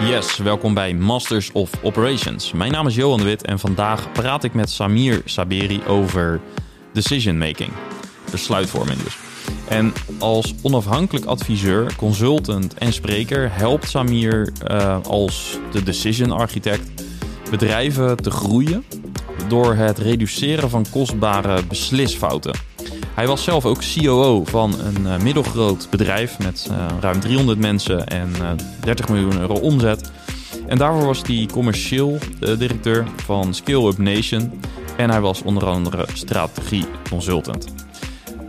Yes, welkom bij Masters of Operations. Mijn naam is Johan de Wit en vandaag praat ik met Samir Saberi over decision making. Besluitvorming dus. En als onafhankelijk adviseur, consultant en spreker helpt Samir uh, als de decision architect bedrijven te groeien door het reduceren van kostbare beslisfouten. Hij was zelf ook COO van een uh, middelgroot bedrijf met uh, ruim 300 mensen en 30 miljoen euro omzet. En daarvoor was hij commercieel directeur van Scale Up Nation en hij was onder andere strategie consultant.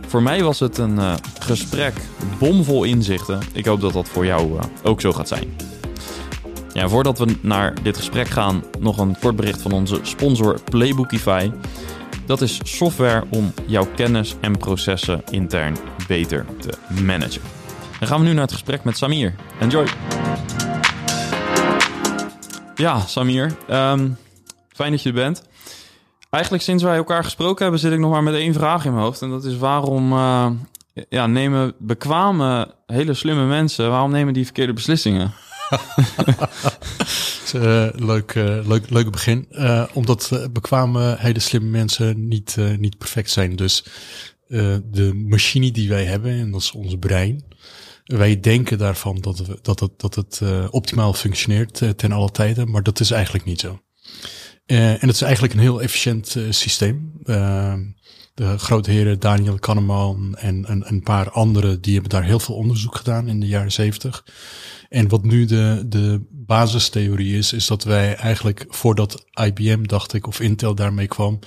Voor mij was het een uh, gesprek bomvol inzichten. Ik hoop dat dat voor jou ook zo gaat zijn. Ja, voordat we naar dit gesprek gaan, nog een kort bericht van onze sponsor Playbookify. Dat is software om jouw kennis en processen intern beter te managen. Dan gaan we nu naar het gesprek met Samir. Enjoy! Ja, Samir, um, fijn dat je er bent. Eigenlijk sinds wij elkaar gesproken hebben, zit ik nog maar met één vraag in mijn hoofd. En dat is waarom uh, ja, nemen bekwame, hele slimme mensen, waarom nemen die verkeerde beslissingen? uh, leuk, uh, leuk, leuk begin. omdat bekwame, hele slimme mensen niet, niet perfect zijn. Dus de machine die wij hebben, en dat is ons brein. Wij denken daarvan dat, we, dat het, dat het optimaal functioneert ten alle tijden, maar dat is eigenlijk niet zo. Uh, en het is eigenlijk een heel efficiënt uh, systeem. De grote heren Daniel Kahneman en, en een paar anderen, die hebben daar heel veel onderzoek gedaan in de jaren zeventig. En wat nu de, de basistheorie is, is dat wij eigenlijk voordat IBM, dacht ik, of Intel daarmee kwam,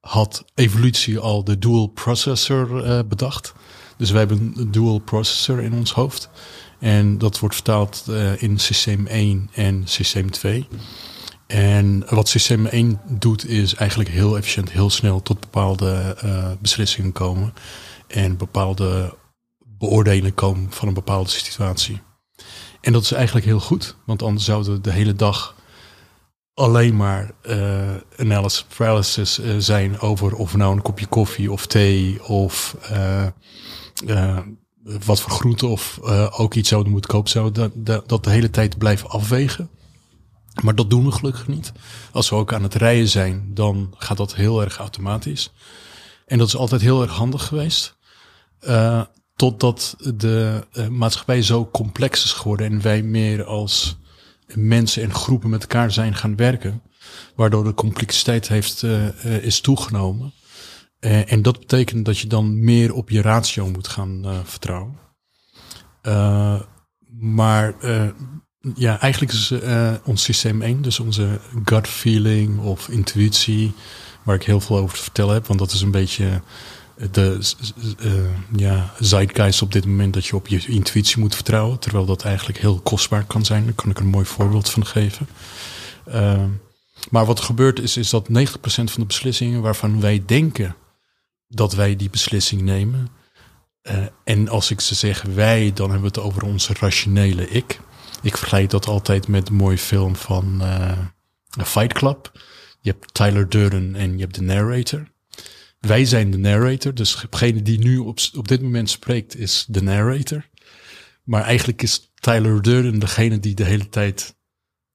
had evolutie al de dual processor bedacht. Dus wij hebben een dual processor in ons hoofd. En dat wordt vertaald in systeem 1 en systeem 2. En wat systeem 1 doet, is eigenlijk heel efficiënt, heel snel tot bepaalde uh, beslissingen komen. En bepaalde beoordelingen komen van een bepaalde situatie. En dat is eigenlijk heel goed, want anders zouden we de hele dag alleen maar uh, analysis paralysis uh, zijn over of nou een kopje koffie of thee of wat voor groente of ook iets zouden moeten kopen. Zouden dat, dat de hele tijd blijven afwegen. Maar dat doen we gelukkig niet. Als we ook aan het rijden zijn, dan gaat dat heel erg automatisch. En dat is altijd heel erg handig geweest. Uh, totdat de uh, maatschappij zo complex is geworden en wij meer als mensen en groepen met elkaar zijn gaan werken. Waardoor de complexiteit heeft, uh, is toegenomen. en dat betekent dat je dan meer op je ratio moet gaan vertrouwen. maar ja, eigenlijk is uh, ons systeem 1, dus onze gut feeling of intuïtie, waar ik heel veel over te vertellen heb, want dat is een beetje de uh, ja, zeitgeist op dit moment dat je op je intuïtie moet vertrouwen, terwijl dat eigenlijk heel kostbaar kan zijn. Daar kan ik een mooi voorbeeld van geven. Uh, maar wat er gebeurt is, is dat 90% van de beslissingen waarvan wij denken dat wij die beslissing nemen, en als ik ze zeg wij, dan hebben we het over onze rationele ik. Ik vergelijk dat altijd met een mooie film van uh, Fight Club. Je hebt Tyler Durden en je hebt de narrator. Wij zijn de narrator, dus degene die nu op, op dit moment spreekt is de narrator. Maar eigenlijk is Tyler Durden degene die de hele tijd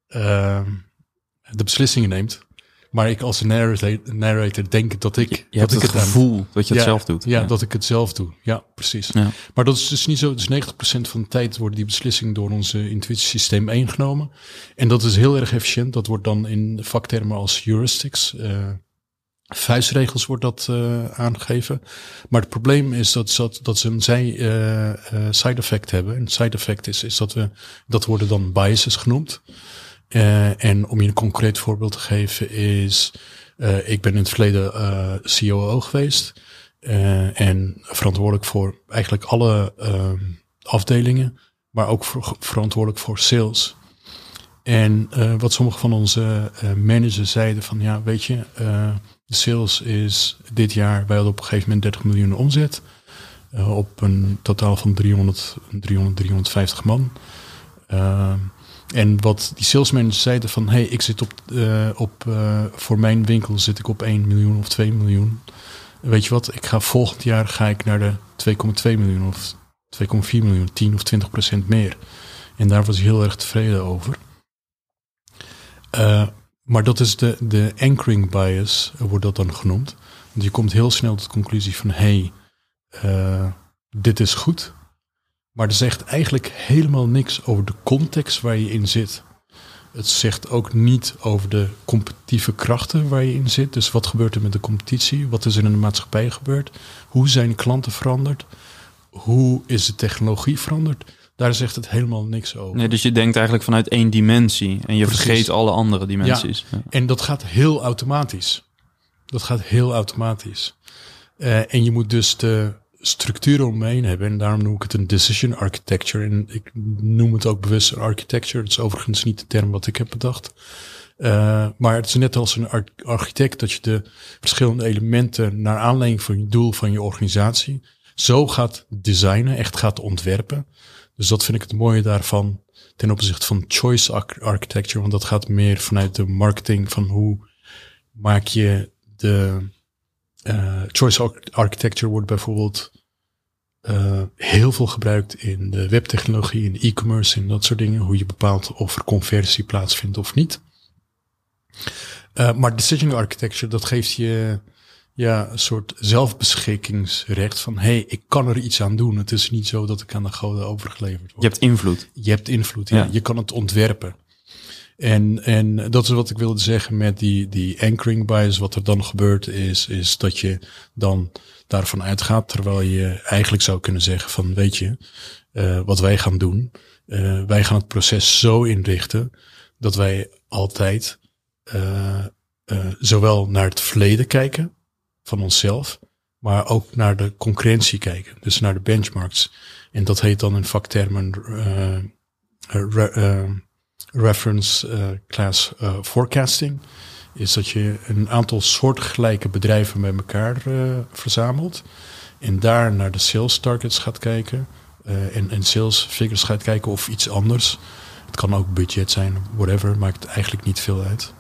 uh, de beslissingen neemt. Maar ik als narrator denk dat ik. Je, dat ik het, gevoel dat je het zelf doet. Ja, dat ik het zelf doe. Ja, precies. Ja. Maar dat is dus niet zo. Dus 90% van de tijd worden die beslissingen door onze intuïtiesysteem ingenomen. En dat is heel erg efficiënt. Dat wordt dan in vaktermen als heuristics. Uh, vuistregels wordt dat uh, aangegeven. Maar het probleem is dat, dat, dat ze een zij, uh, side effect hebben. En het side effect is, is dat we, dat worden dan biases genoemd. Uh, en om je een concreet voorbeeld te geven is, uh, ik ben in het verleden uh, eh, COO geweest en verantwoordelijk voor eigenlijk alle afdelingen, maar ook verantwoordelijk voor sales. En wat sommige van onze managers zeiden van, ja, weet je, de sales is dit jaar, wij hadden op een gegeven moment 30 miljoen omzet, op een totaal van 300, 300 350 man. En wat die salesmanagers zeiden van, hey, ik zit op, uh, op uh, voor mijn winkel zit ik op 1 miljoen of 2 miljoen. Weet je wat, ik ga volgend jaar ga ik naar de 2,2 miljoen of 2,4 miljoen, 10 of 20 procent meer. En daar was ik heel erg tevreden over. Uh, maar dat is de, de anchoring bias, wordt dat dan genoemd. Want je komt heel snel tot de conclusie van, hey, dit is goed. Maar het zegt eigenlijk helemaal niks over de context waar je in zit. Het zegt ook niet over de competitieve krachten waar je in zit. Dus wat gebeurt er met de competitie? Wat is er in de maatschappij gebeurd? Hoe zijn klanten veranderd? Hoe is de technologie veranderd? Daar zegt het helemaal niks over. Nee, dus je denkt eigenlijk vanuit één dimensie en je vergeet alle andere dimensies. Ja, En dat gaat heel automatisch. Dat gaat heel automatisch. Uh, en je moet dus de structuur omheen hebben. En daarom noem ik het een decision architecture. En ik noem het ook bewust een architecture. Dat is overigens niet de term wat ik heb bedacht. Uh, maar het is net als een architect dat je de verschillende elementen naar aanleiding van je doel van je organisatie zo gaat designen, echt gaat ontwerpen. Dus dat vind ik het mooie daarvan ten opzichte van choice architecture. Want dat gaat meer vanuit de marketing van hoe maak je de uh, choice architecture wordt bijvoorbeeld uh, heel veel gebruikt in de webtechnologie, in e-commerce en dat soort dingen. Hoe je bepaalt of er conversie plaatsvindt of niet. Uh, maar decision architecture, dat geeft je ja, een soort zelfbeschikkingsrecht van hé, hey, ik kan er iets aan doen. Het is niet zo dat ik aan de goden overgeleverd word. Je hebt invloed. Je hebt invloed, ja. Je kan het ontwerpen. En, en dat is wat ik wilde zeggen met die, die anchoring bias. Wat er dan gebeurt is, is dat je dan daarvan uitgaat. Terwijl je eigenlijk zou kunnen zeggen van weet je, uh, wat wij gaan doen. Uh, wij gaan het proces zo inrichten dat wij altijd uh, zowel naar het verleden kijken van onszelf, maar ook naar de concurrentie kijken. Dus naar de benchmarks. En dat heet dan in vaktermen reference uh, class uh, forecasting. Is dat je een aantal soortgelijke bedrijven bij elkaar uh, verzamelt. En daar naar de sales targets gaat kijken. en, en sales figures gaat kijken of iets anders. Het kan ook budget zijn, whatever. Maakt eigenlijk niet veel uit.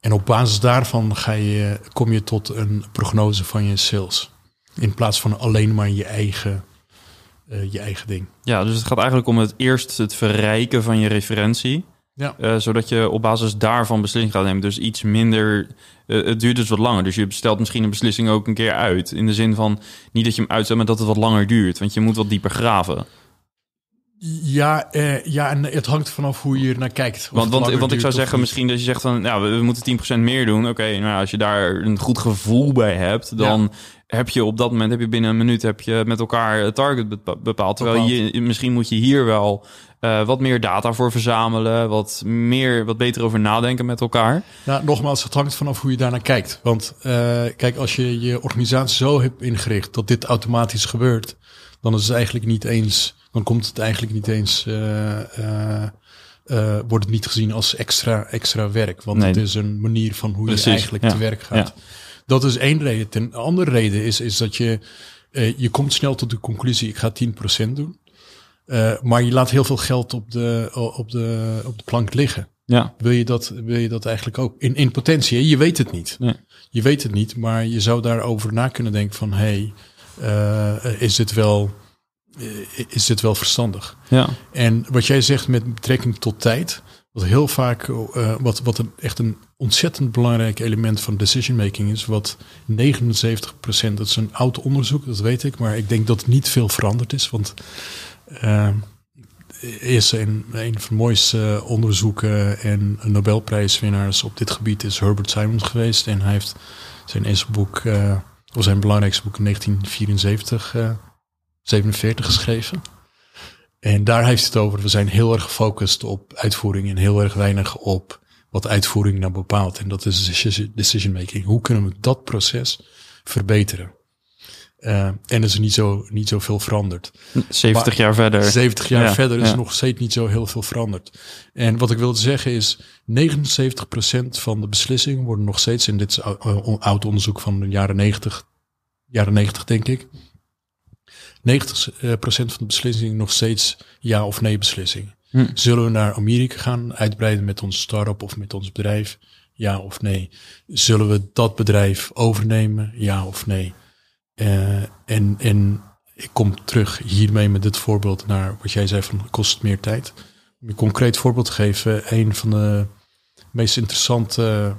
En op basis daarvan ga je, kom je tot een prognose van je sales. In plaats van alleen maar je eigen uh, je eigen ding. Ja, dus het gaat eigenlijk om het eerst het verrijken van je referentie. Ja. Uh, zodat je op basis daarvan beslissing gaat nemen. Dus iets minder. Uh, het duurt dus wat langer. Dus je stelt misschien een beslissing ook een keer uit. In de zin van niet dat je hem uitstelt, maar dat het wat langer duurt. Want je moet wat dieper graven. Ja, ja, en het hangt vanaf hoe je er naar kijkt. Want, want, want ik zou zeggen, misschien dat je zegt van, ja, we, moeten 10% meer doen. Oké, nou als je daar een goed gevoel bij hebt, dan heb je op dat moment, heb je binnen een minuut, heb je met elkaar het target bepaald. Terwijl je, misschien moet je hier wel uh, wat meer data voor verzamelen, wat meer, wat beter over nadenken met elkaar. Nou, nogmaals, het hangt vanaf hoe je daarnaar kijkt. Want uh, kijk, als je je organisatie zo hebt ingericht dat dit automatisch gebeurt, dan is het eigenlijk niet eens dan komt het eigenlijk niet eens, uh, uh, uh, wordt het niet gezien als extra, extra werk. Want nee. het is een manier van hoe Precies, je eigenlijk ja. te werk gaat. Ja. Dat is één reden. Ten andere reden is, is dat je, je komt snel tot de conclusie, ik ga 10% doen. maar je laat heel veel geld op de, op de, op de plank liggen. Ja. Wil, je dat, wil je dat eigenlijk ook? In, in potentie, je weet het niet. Nee. Je weet het niet, maar je zou daarover na kunnen denken van... hé, hey, is dit wel eh, is dit wel verstandig. Ja. En wat jij zegt met betrekking tot tijd, wat heel vaak, uh, wat, wat echt een ontzettend belangrijk element van decision making is, wat 79%, dat is een oud onderzoek, dat weet ik, maar ik denk dat niet veel veranderd is, want uh, is een, een van de mooiste onderzoeken en Nobelprijswinnaars op dit gebied is Herbert Simons geweest. En hij heeft zijn eerste boek, of zijn belangrijkste boek in 1974 uh, 47 geschreven. En daar heeft het over. We zijn heel erg gefocust op uitvoering en heel erg weinig op wat uitvoering nou bepaalt. En dat is decision making. Hoe kunnen we dat proces verbeteren? Uh, en is er niet zo, niet zo veel veranderd. 70 maar jaar verder. 70 jaar ja, verder is ja. nog steeds niet zo heel veel veranderd. En wat ik wilde zeggen is, 79% van de beslissingen worden nog steeds, in dit oud onderzoek van de jaren 90, jaren 90 denk ik, 90% eh, van de beslissingen nog steeds ja of nee beslissing. Hm. Zullen we naar Amerika gaan, uitbreiden met ons start-up of met ons bedrijf? Ja of nee? Zullen we dat bedrijf overnemen? Ja of nee? Uh, en, en ik kom terug hiermee met dit voorbeeld naar wat jij zei van kost het meer tijd. Om een concreet voorbeeld te geven, een van de meest interessante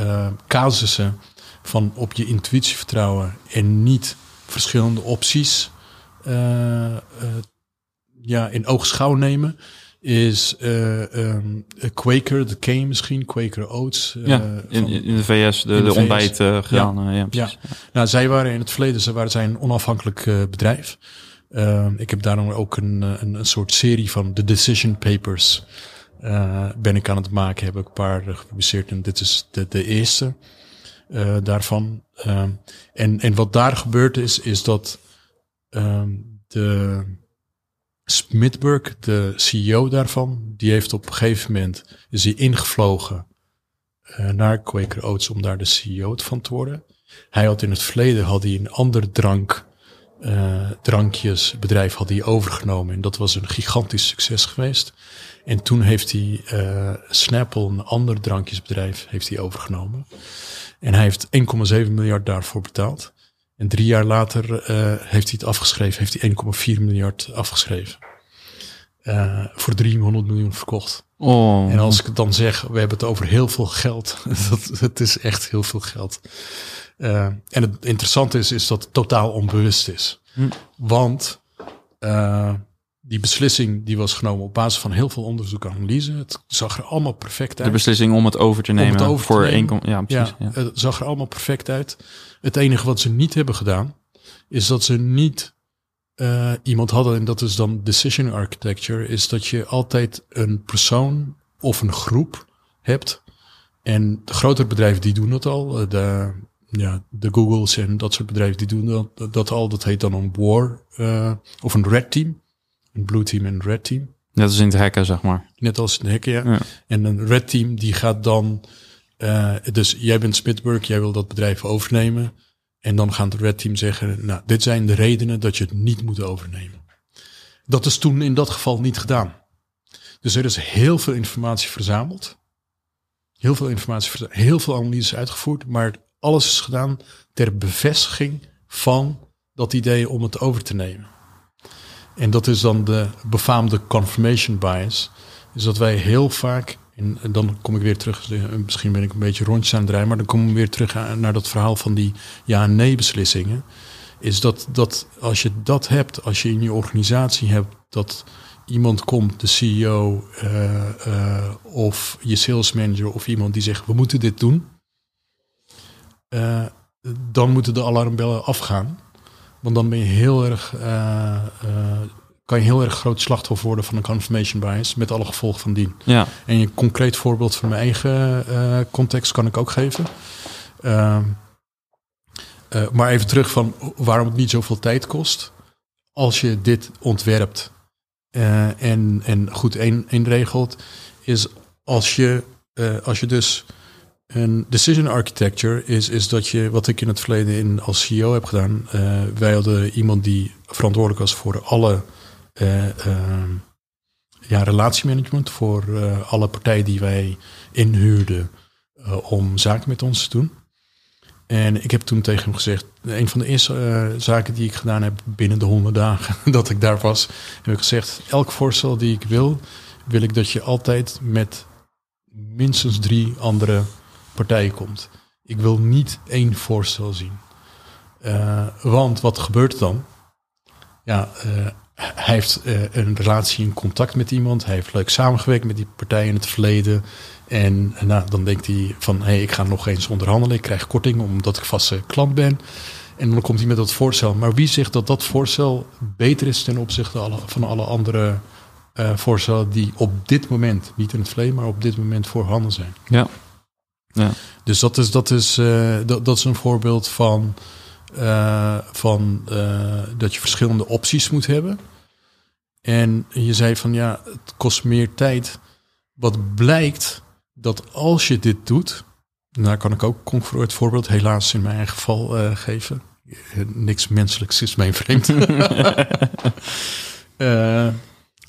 uh, casussen van op je intuïtie vertrouwen en niet verschillende opties ja, in oogschouw nemen is um, Quaker, de K misschien, Quaker Oats. ja, in, in de VS, de, de, ontbijt gedaan. Ja, ja, Nou, zij waren in het verleden, ze waren zijn onafhankelijk bedrijf. Uh, ik heb daarom ook een, een, een, soort serie van de Decision Papers uh, ben ik aan het maken. Heb ik een paar gepubliceerd en dit is de, de eerste uh, daarvan. Uh, en, en wat daar gebeurd is, is dat ehm, de Smithburg, de CEO daarvan, die heeft op een gegeven moment is hij ingevlogen uh, naar Quaker Oats om daar de CEO van te worden. Hij had in het verleden had hij een ander drank, uh, drankjesbedrijf had hij overgenomen en dat was een gigantisch succes geweest. En toen heeft hij uh, Snapple, een ander drankjesbedrijf, heeft hij overgenomen. En hij heeft 1,7 miljard daarvoor betaald. En drie jaar later uh, heeft hij het afgeschreven, heeft hij 1,4 miljard afgeschreven. Uh, voor 300 miljoen verkocht. Oh. En als ik het dan zeg, we hebben het over heel veel geld. dat, het is echt heel veel geld. Uh, en het interessante is, is dat het totaal onbewust is. Hm. Want uh, die beslissing die was genomen op basis van heel veel onderzoek en analyse. Het zag er allemaal perfect uit. De beslissing om het over te nemen over voor één. Ja, precies. Ja, ja, Het zag er allemaal perfect uit. Het enige wat ze niet hebben gedaan, is dat ze niet uh, iemand hadden, en dat is dan decision architecture, is dat je altijd een persoon of een groep hebt. En de grotere bedrijven die doen dat al. Eh, de, ja, de Googles en dat soort bedrijven die doen dat, dat al. Dat heet dan een war uh, of een red team. Een blue team en een red team. Net als in het hacken, zeg maar. Net als in het hacken, ja. ja. En een red team die gaat dan... Uh, dus jij bent Smithburg, jij wil dat bedrijf overnemen. En dan gaat het red team zeggen... Nou, dit zijn de redenen dat je het niet moet overnemen. Dat is toen in dat geval niet gedaan. Dus er is heel veel informatie verzameld. Heel veel informatie. Heel veel analyses uitgevoerd. Maar alles is gedaan ter bevestiging van dat idee om het over te nemen. En dat is dan de befaamde confirmation bias. Is dat wij heel vaak, en, dan kom ik weer terug, misschien ben ik een beetje rondjes aan het draaien, maar dan kom ik weer terug naar dat verhaal van die ja-nee beslissingen. Is dat, dat als je dat hebt, als je in je organisatie hebt dat iemand komt, de CEO uh, of je sales manager of iemand die zegt we moeten dit doen, dan moeten de alarmbellen afgaan. Want dan ben je heel erg, kan je heel erg groot slachtoffer worden van een confirmation bias met alle gevolgen van dien. Ja. En een concreet voorbeeld van mijn eigen uh, context kan ik ook geven. Ehm, maar even terug van waarom het niet zoveel tijd kost. Als je dit ontwerpt en, en goed inregelt, is als je, als je dus een decision architecture is, is dat je, wat ik in het verleden in, als CEO heb gedaan, wij hadden iemand die verantwoordelijk was voor alle ja, relatiemanagement, voor alle partijen die wij inhuurden om zaken met ons te doen. En ik heb toen tegen hem gezegd, een van de eerste zaken die ik gedaan heb binnen de honderd dagen dat ik daar was, heb ik gezegd, elk voorstel die ik wil, wil ik dat je altijd met minstens drie andere partij komt. Ik wil niet één voorstel zien. Want wat gebeurt dan? Ja, hij heeft uh, een relatie, in contact met iemand. Hij heeft leuk samengewerkt met die partij in het verleden. En nou, dan denkt hij van, hé, hey, ik ga nog eens onderhandelen. Ik krijg korting omdat ik vaste klant ben. En dan komt hij met dat voorstel. Maar wie zegt dat dat voorstel beter is ten opzichte van alle andere uh, voorstellen die op dit moment, niet in het verleden, maar op dit moment voorhanden zijn? Ja. Ja. Dus dat is, dat, is, uh, dat, dat is een voorbeeld van, uh, van uh, dat je verschillende opties moet hebben. En je zei van ja, het kost meer tijd. Wat blijkt dat als je dit doet, nou kan ik ook het voorbeeld helaas in mijn eigen geval geven. Niks menselijks is mijn vreemd.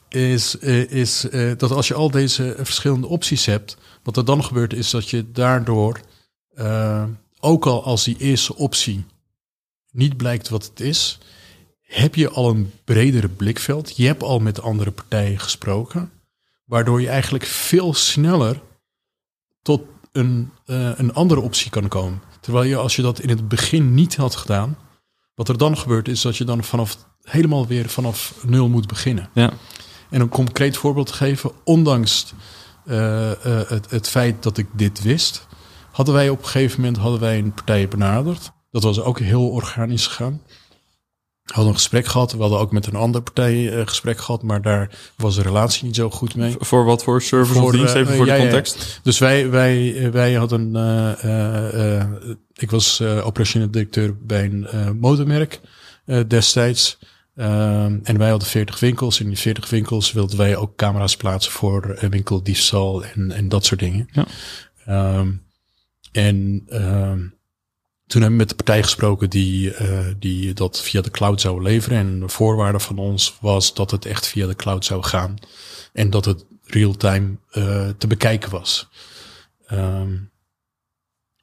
is is dat als je al deze verschillende opties hebt, wat er dan gebeurt is dat je daardoor, ook al als die eerste optie niet blijkt wat het is, heb je al een bredere blikveld. Je hebt al met andere partijen gesproken, waardoor je eigenlijk veel sneller tot een, eh, een andere optie kan komen. Terwijl je als je dat in het begin niet had gedaan, wat er dan gebeurt is dat je dan vanaf helemaal weer vanaf nul moet beginnen. Ja. En een concreet voorbeeld te geven, ondanks eh, eh, het, het feit dat ik dit wist, hadden wij op een gegeven moment hadden wij een partij benaderd. Dat was ook heel organisch gegaan. We hadden een gesprek gehad. We hadden ook met een andere partij eh, gesprek gehad, maar daar was de relatie niet zo goed mee. Voor wat voor service Voor, of dienst? eh, Even voor ja, de ja. context. Dus wij, wij, wij hadden. eh, eh, eh, ik was eh operationeel directeur bij een eh, motormerk eh, destijds. Ehm, en wij hadden 40 winkels. In die 40 winkels wilden wij ook camera's plaatsen voor eh, winkeldiefstal en, en dat soort dingen. Ja. Ehm, en ehm, toen hebben we met de partij gesproken die, eh, die dat via de cloud zou leveren. En de voorwaarde van ons was dat het echt via de cloud zou gaan. En dat het real-time eh, te bekijken was. Ehm,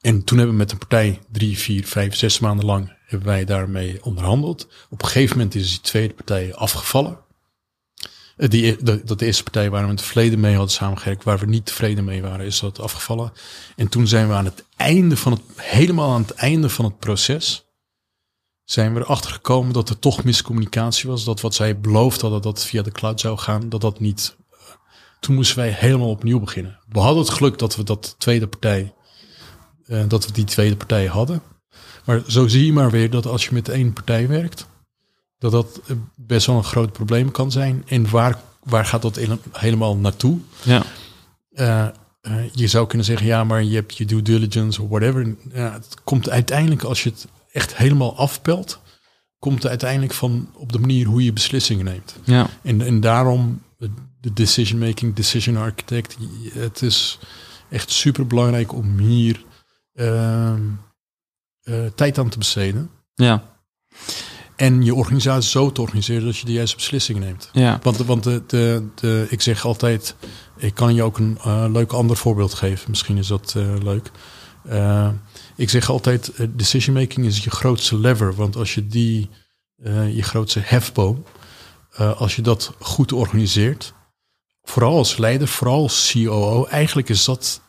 en toen hebben we met een partij drie, vier, vijf, zes maanden lang hebben wij daarmee onderhandeld. Op een gegeven moment is die tweede partij afgevallen. Eh, de, dat de eerste partij waar we in het verleden mee hadden samengewerkt, waar we niet tevreden mee waren, is dat afgevallen. En toen zijn we aan het einde van het, helemaal aan het einde van het proces, zijn we erachter gekomen dat er toch miscommunicatie was. Dat wat zij beloofd hadden dat het via de cloud zou gaan, dat dat niet. eh, Toen moesten wij helemaal opnieuw beginnen. We hadden het geluk dat we dat tweede partij, eh, dat we die tweede partij hadden. Maar zo zie je maar weer dat als je met één partij werkt, dat dat best wel een groot probleem kan zijn. En waar, waar gaat dat hele- helemaal naartoe? Ja. Eh, eh, je zou kunnen zeggen, ja, maar je hebt je due diligence of whatever. Ja, het komt uiteindelijk, als je het echt helemaal afpelt, komt het uiteindelijk van op de manier hoe je beslissingen neemt. Ja. En, en daarom de decision making, decision architect. Het is echt super belangrijk om hier ehm, eh, tijd aan te besteden. Ja. En je organisatie zo te organiseren dat je de juiste beslissingen neemt. Ja. Want, want de, de, de, ik zeg altijd, ik kan je ook een eh, leuk ander voorbeeld geven. Misschien is dat eh, leuk. Eh, ik zeg altijd, decision making is je grootste lever. Want als je die, je grootste hefboom, als je dat goed organiseert, vooral als leider, vooral als COO, eigenlijk is dat,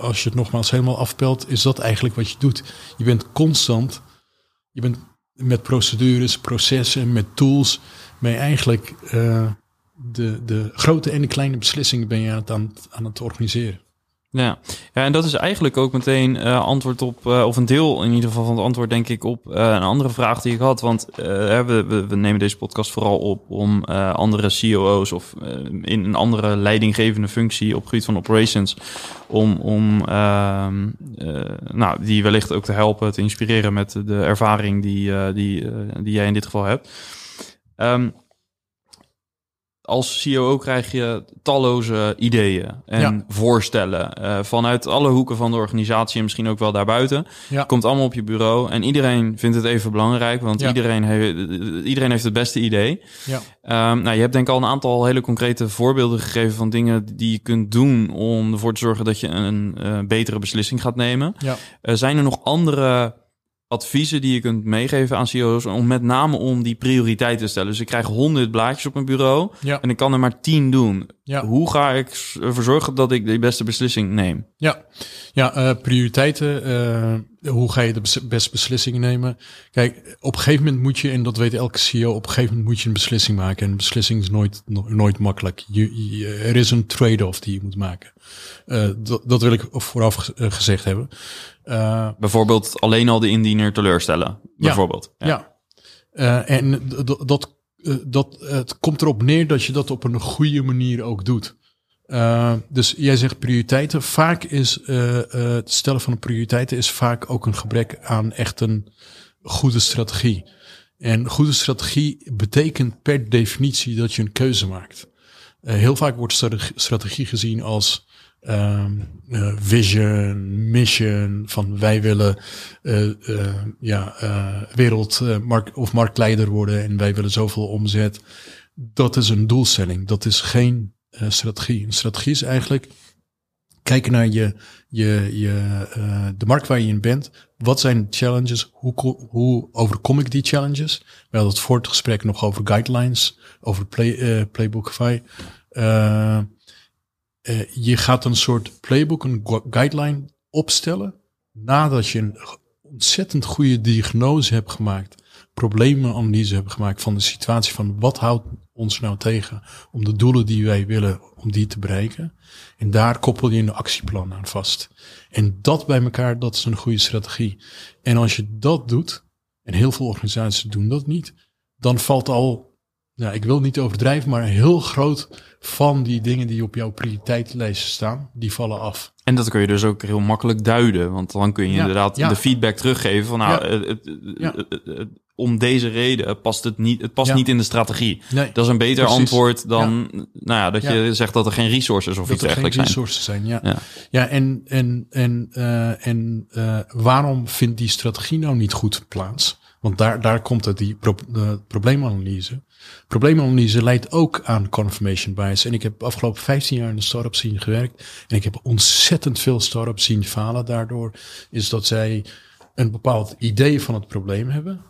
als je het nogmaals helemaal afpelt, is dat eigenlijk wat je doet. Je bent constant, je bent met procedures, processen, met tools, ben je eigenlijk eh, de, de grote en de kleine beslissingen ben je aan, het- aan het organiseren. Ja. ja, en dat is eigenlijk ook meteen eh, antwoord op, eh, of een deel in ieder geval van het antwoord, denk ik, op eh, een andere vraag die ik had. Want we, we, we nemen deze podcast vooral op om andere COO's of eh, in een andere leidinggevende functie op gebied van operations, om, om ehm, eh, nou, die wellicht ook te helpen, te inspireren met de ervaring die, die, die jij in dit geval hebt. Ehm, als CEO krijg je talloze ideeën en Ja. voorstellen eh, vanuit alle hoeken van de organisatie en misschien ook wel daarbuiten. Ja. Komt allemaal op je bureau en iedereen vindt het even belangrijk, want Ja. iedereen, heeft, iedereen heeft het beste idee. Ja. Ehm, nou, je hebt denk ik al een aantal hele concrete voorbeelden gegeven van dingen die je kunt doen om ervoor te zorgen dat je een eh, betere beslissing gaat nemen. Ja. Eh, zijn er nog andere adviezen die je kunt meegeven aan CEO's om met name om die prioriteit te stellen? Dus ik krijg honderd blaadjes op mijn bureau Ja. en ik kan er maar tien doen. Ja. Hoe ga ik ervoor zorgen dat ik de beste beslissing neem? Ja, ja eh, prioriteiten. eh, hoe ga je de bes- beste beslissingen nemen? Kijk, op een gegeven moment moet je, en dat weet elke CEO, op een gegeven moment moet je een beslissing maken. En een beslissing is nooit, no- nooit makkelijk. Je, je- er is een trade-off die je moet maken. Eh, dat, dat wil ik vooraf eh, gezegd hebben. Eh, Bijvoorbeeld alleen al de indiener teleurstellen. Bijvoorbeeld. ja. Eh, en dat, dat, het komt erop neer dat je dat op een goede manier ook doet. Eh, dus jij zegt prioriteiten. Vaak is eh, eh, het stellen van prioriteiten is vaak ook een gebrek aan echt een goede strategie. En goede strategie betekent per definitie dat je een keuze maakt. Heel vaak wordt strate- strategie gezien als ehm, eh, vision, mission, van wij willen ja, wereld mark of marktleider worden en wij willen zoveel omzet. Dat is een doelstelling, dat is geen eh, strategie. Een strategie is eigenlijk kijken naar je, je, je, eh, de markt waar je in bent. Wat zijn de challenges? Hoe, hoe overkom ik die challenges? We hadden het voor het gesprek nog over guidelines, over play, Playbookify. Eh, eh, je gaat een soort playbook, een gu- guideline opstellen. Nadat je een ontzettend goede diagnose hebt gemaakt. Problemenanalyse hebt gemaakt van de situatie van wat houdt ons nou tegen om de doelen die wij willen, om die te bereiken. En daar koppel je een actieplan aan vast. En dat bij elkaar, dat is een goede strategie. En als je dat doet, en heel veel organisaties doen dat niet, dan valt al, ja, ik wil niet overdrijven, maar een heel groot van die dingen die op jouw prioriteitenlijst staan, die vallen af. En dat kun je dus ook heel makkelijk duiden. Want dan kun je Ja, inderdaad ja. de feedback teruggeven van nou, Ja. eh, het- Ja. Om deze reden past het niet, het past Ja. niet in de strategie. Nee, Dat is een beter Precies. antwoord dan nou ja, dat je Ja. zegt dat er geen resources of dat iets er geen dergelijks zijn. resources zijn. Ja, Ja. en, en, en, eh, en eh, waarom vindt die strategie nou niet goed plaats? Want daar, daar komt het, die pro probleemanalyse. Probleemanalyse leidt ook aan confirmation bias. En ik heb afgelopen 15 jaar in de start-up scene gewerkt. En ik heb ontzettend veel start-ups zien falen daardoor. Is dat zij een bepaald idee van het probleem hebben.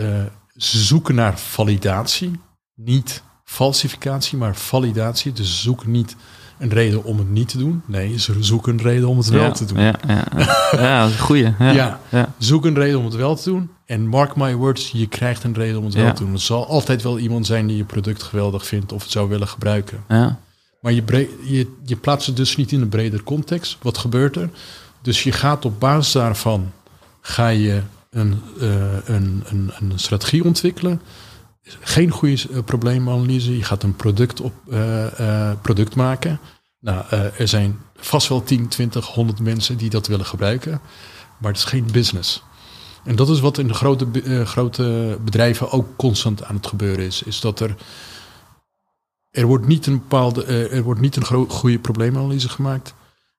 Eh, ze zoeken naar validatie. Niet falsificatie, maar validatie. Dus ze zoeken niet een reden om het niet te doen. Nee, ze zoeken een reden om het wel ja, te doen. Ja, ja, ja. dat is een goeie. Ja, Ja. Zoek een reden om het wel te doen. En mark my words, je krijgt een reden om het wel te doen. Er zal altijd wel iemand zijn die je product geweldig vindt of het zou willen gebruiken. ja. Maar je, je, je plaatst het dus niet in een breder context. Wat gebeurt er? Dus je gaat op basis daarvan ga je een, eh, een, een, een strategie ontwikkelen. Geen goede eh, probleemanalyse. Je gaat een product, op, eh, product maken. Nou, er zijn vast wel 10, 20, 100 mensen die dat willen gebruiken. Maar het is geen business. En dat is wat in de grote, grote bedrijven ook constant aan het gebeuren is. Is dat er er wordt niet een bepaalde, er wordt niet een goede probleemanalyse gemaakt.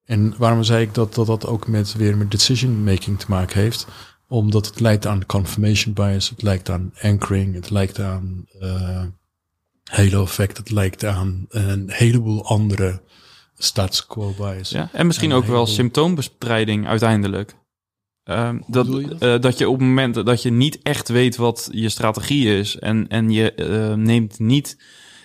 En waarom zei ik dat dat, dat ook met weer met decision making te maken heeft? Omdat het lijkt aan confirmation bias, het lijkt aan anchoring, het lijkt aan eh halo effect, het lijkt aan een heleboel andere status quo bias. Ja, en misschien En ook wel symptoombestrijding uiteindelijk. Ehm, dat, je dat? eh, dat je op het moment dat je niet echt weet wat je strategie is en, en je eh, neemt niet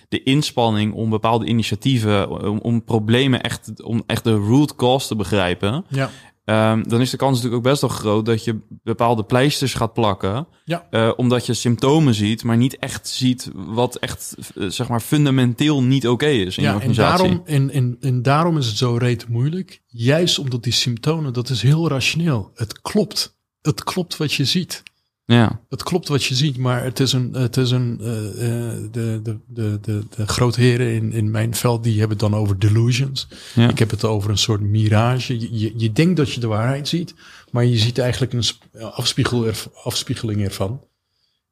de inspanning om bepaalde initiatieven, om, om problemen echt, om echt de root cause te begrijpen, Ja, ehm, dan is de kans natuurlijk ook best wel groot dat je bepaalde pleisters gaat plakken, ja, eh, omdat je symptomen ziet, maar niet echt ziet wat echt, eh, zeg maar, fundamenteel niet oké is in je ja en, organisatie. daarom, en, en, en daarom is het zo reet moeilijk. Juist omdat die symptomen, dat is heel rationeel. Het klopt. Het klopt wat je ziet. Ja, Het klopt wat je ziet, maar het is een, het is een eh, eh, de, de, de, de, de grootheren in, in mijn veld, die hebben het dan over delusions. ja. Ik heb het over een soort mirage. Je, je, je denkt dat je de waarheid ziet, maar je ziet eigenlijk een sp- afspiegel afspiegeling ervan.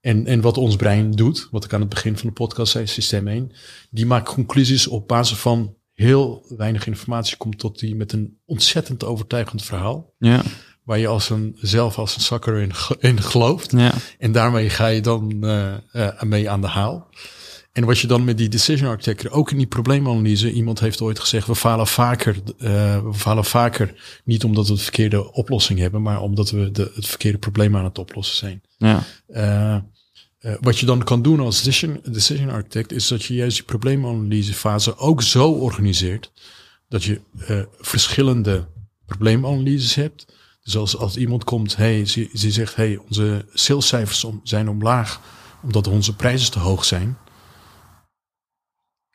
En, en wat ons brein doet, wat ik aan het begin van de podcast zei, systeem 1, die maakt conclusies op basis van heel weinig informatie, komt tot die met een ontzettend overtuigend verhaal. ja, Waar je als een, zelf als een zakker in, in gelooft. ja. En daarmee ga je dan eh, eh, mee aan de haal. En wat je dan met die decision architecture, ook in die probleemanalyse, iemand heeft ooit gezegd, we falen vaker, eh, we falen vaker niet omdat we de verkeerde oplossing hebben, maar omdat we de, het verkeerde probleem aan het oplossen zijn. ja. Wat je dan kan doen als decision, decision architect, is dat je juist die probleemanalysefase ook zo organiseert dat je verschillende probleemanalyses hebt. Dus als, als iemand komt, hey, ze, ze zegt, hey, onze salescijfers om, zijn omlaag omdat onze prijzen te hoog zijn.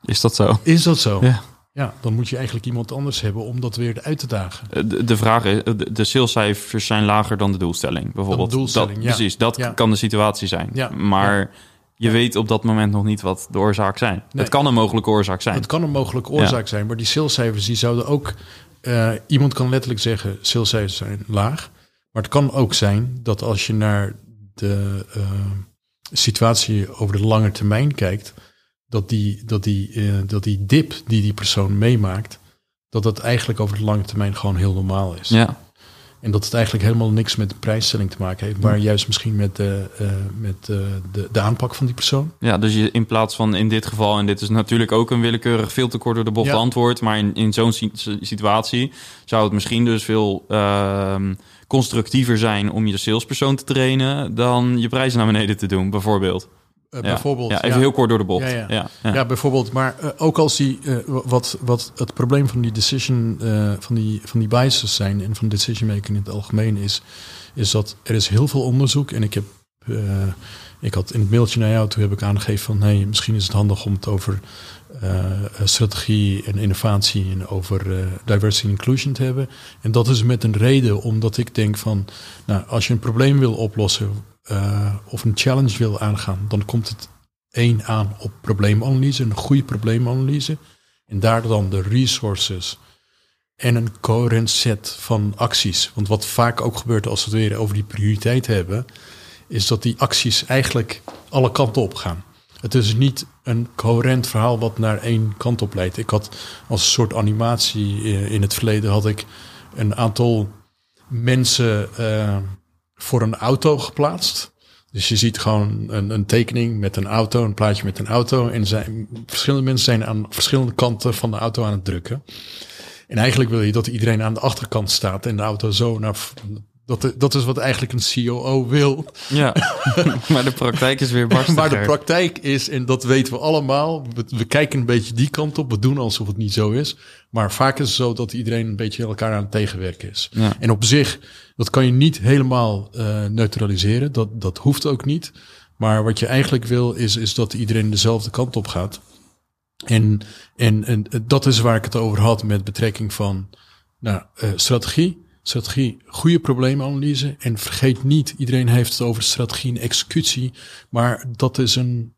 Is dat zo? Is dat zo? Ja. Ja, dan moet je eigenlijk iemand anders hebben om dat weer uit te dagen. Eh, De, de vraag is, eh, de, de salescijfers zijn lager dan de doelstelling, bijvoorbeeld. doelstelling, dat, ja. Precies, dat Ja. kan de situatie zijn. Ja. Maar je weet op dat moment nog niet wat de oorzaak zijn. Nee. Het kan een mogelijke oorzaak zijn. Het kan een mogelijke oorzaak zijn, maar die salescijfers die zouden ook. Eh, iemand kan letterlijk zeggen: salescijfers zijn laag. Maar het kan ook zijn dat als je naar de eh, situatie over de lange termijn kijkt, dat die, dat, die, eh, dat die dip die die persoon meemaakt, dat dat eigenlijk over de lange termijn gewoon heel normaal is. Ja, En dat het eigenlijk helemaal niks met de prijsstelling te maken heeft, maar juist misschien met, de, eh, met eh, de, de aanpak van die persoon. ja, dus je, in plaats van in dit geval, en dit is natuurlijk ook een willekeurig veel te kort door de bocht Ja. antwoord, maar in, in zo'n si- situatie zou het misschien dus veel ehm, constructiever zijn om je salespersoon te trainen dan je prijzen naar beneden te doen, bijvoorbeeld. Eh, Ja. bijvoorbeeld. Ja, even heel kort door de bocht. Ja, Ja, bijvoorbeeld. Maar eh, ook als die, eh, wat, wat het probleem van die decision, van, die, van die biases zijn en van decision making in het algemeen is, is dat er is heel veel onderzoek. En ik heb, ik had in het mailtje naar jou, toen heb ik aangegeven van, hey, misschien is het handig om het over strategie en innovatie en over diversity en inclusion te hebben. En dat is met een reden, omdat ik denk van, nou, als je een probleem wil oplossen eh, of een challenge wil aangaan, dan komt het één aan op probleemanalyse, een goede probleemanalyse. En daar dan de resources en een coherent set van acties. Want wat vaak ook gebeurt als we het weer over die prioriteit hebben, is dat die acties eigenlijk alle kanten op gaan. Het is niet een coherent verhaal wat naar één kant op leidt. Ik had als soort animatie eh, in het verleden had ik een aantal mensen eh, voor een auto geplaatst. Dus je ziet gewoon een, een tekening met een auto, een plaatje met een auto. En zijn, verschillende mensen zijn aan verschillende kanten van de auto aan het drukken. En eigenlijk wil je dat iedereen aan de achterkant staat en de auto zo naar. Dat, dat is wat eigenlijk een COO wil. Ja. maar de praktijk is weer barstiger. Maar de praktijk is, en dat weten we allemaal, we, we kijken een beetje die kant op. We doen alsof het niet zo is. Maar vaak is het zo dat iedereen een beetje elkaar aan het tegenwerken is. Ja. En op zich, dat kan je niet helemaal eh, neutraliseren. Dat, dat hoeft ook niet. Maar wat je eigenlijk wil, is, is dat iedereen dezelfde kant op gaat. En, en, en dat is waar ik het over had met betrekking van nou, eh, strategie. Strategie, goede probleemanalyse. En vergeet niet, iedereen heeft het over strategie en executie. Maar dat is een.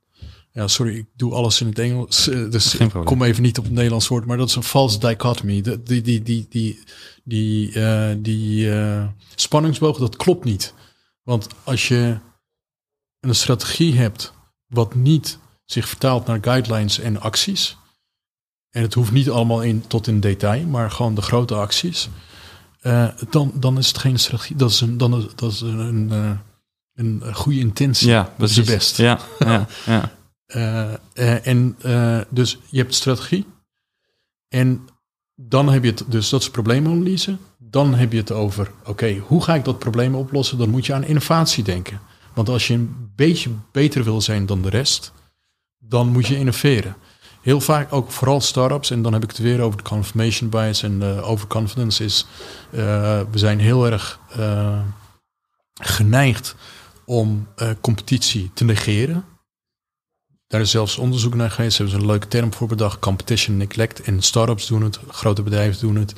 Ja, sorry, ik doe alles in het Engels. eh, Dus ik kom even niet op het Nederlands woord. Maar dat is een false dichotomy. Die, die, die, die, die, eh, die eh, spanningsboog, dat klopt niet. Want als je een strategie hebt wat niet zich vertaalt naar guidelines en acties. En het hoeft niet allemaal in, tot in detail, maar gewoon de grote acties. dan, dan is het geen strategie. Dat is een, dan is, dat is een, een, een goede intentie. Ja, dat is de best. Ja, ja, ja. Eh, eh, en eh, dus je hebt strategie. En dan heb je het, dus dat is probleemanalyse. Dan heb je het over, oké, hoe ga ik dat probleem oplossen? Dan moet je aan innovatie denken. Want als je een beetje beter wil zijn dan de rest, dan moet je innoveren. Heel vaak ook vooral startups, en dan heb ik het weer over de confirmation bias en overconfidence, is we zijn heel erg geneigd om competitie te negeren. Daar is zelfs onderzoek naar geweest. Hebben ze een leuke term voor bedacht. Competition neglect. En startups doen het. Grote bedrijven doen het.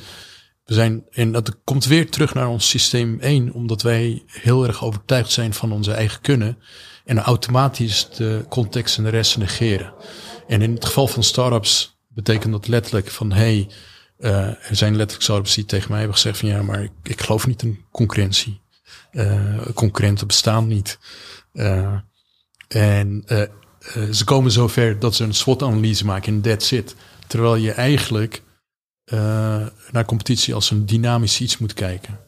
We zijn, en dat komt weer terug naar ons systeem 1. Omdat wij heel erg overtuigd zijn van onze eigen kunnen. En automatisch de context en de rest negeren. En in het geval van startups betekent dat letterlijk van... Hey, uh, er zijn letterlijk startups die tegen mij hebben gezegd van... Ja, maar ik, ik geloof niet in concurrentie. Uh, concurrenten bestaan niet. Uh, en uh, ze komen zover dat ze een SWOT-analyse maken en that's it. Terwijl je eigenlijk uh, naar competitie als een dynamisch iets moet kijken.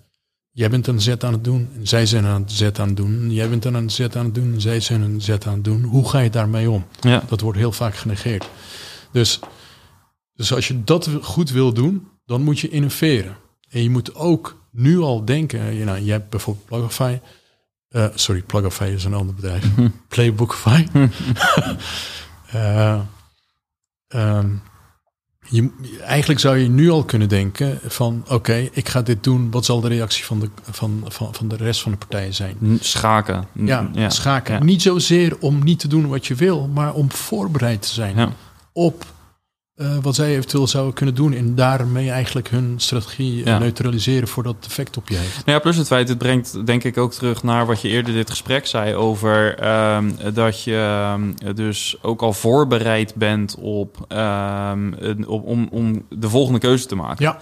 Jij bent een zet aan het doen, en zij zijn aan het zet aan het doen. Jij bent een zet aan het doen, en zij zijn een zet aan het doen. Hoe ga je daarmee om? Ja. Dat wordt heel vaak genegeerd. Dus, dus als je dat goed wil doen, dan moet je innoveren. En je moet ook nu al denken, je, nou, je hebt bijvoorbeeld Plugify. Uh, sorry, Plugify is een ander bedrijf. Playbookify. uh, um, je, eigenlijk zou je nu al kunnen denken van oké, okay, ik ga dit doen. Wat zal de reactie van de, van, van, van de rest van de partijen zijn? Schaken. Ja, ja. schaken. Ja. Niet zozeer om niet te doen wat je wil, maar om voorbereid te zijn ja. op uh, wat zij eventueel zouden kunnen doen. En daarmee eigenlijk hun strategie ja. neutraliseren voordat het effect op je heeft. Nou ja, plus het feit, het brengt denk ik ook terug naar wat je eerder dit gesprek zei over um, dat je um, dus ook al voorbereid bent op, um, op om, om de volgende keuze te maken. Ja.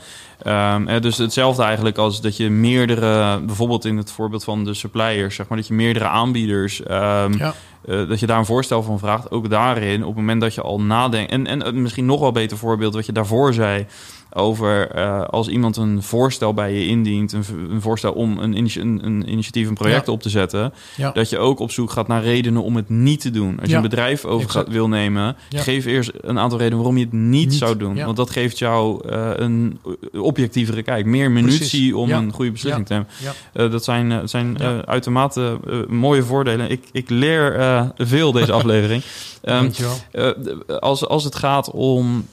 Um, dus hetzelfde eigenlijk als dat je meerdere, bijvoorbeeld in het voorbeeld van de suppliers, zeg maar, dat je meerdere aanbieders, um, ja. Uh, dat je daar een voorstel van vraagt. Ook daarin, op het moment dat je al nadenkt, en, en misschien nog wel beter voorbeeld wat je daarvoor zei, over eh, als iemand een voorstel bij je indient, een, een voorstel om een, initi- een, een initiatief, een project Ja. op te zetten, Ja. dat je ook op zoek gaat naar redenen om het niet te doen. Als je een bedrijf over gaat, wil nemen, geef eerst een aantal redenen waarom je het niet, Niet, zou doen. Want dat geeft jou eh, een objectievere kijk, meer minutie om een goede beslissing te nemen. Eh, dat zijn, zijn uitermate mooie voordelen. Ik, ik leer veel deze aflevering. Ehm, eh, als, als het gaat om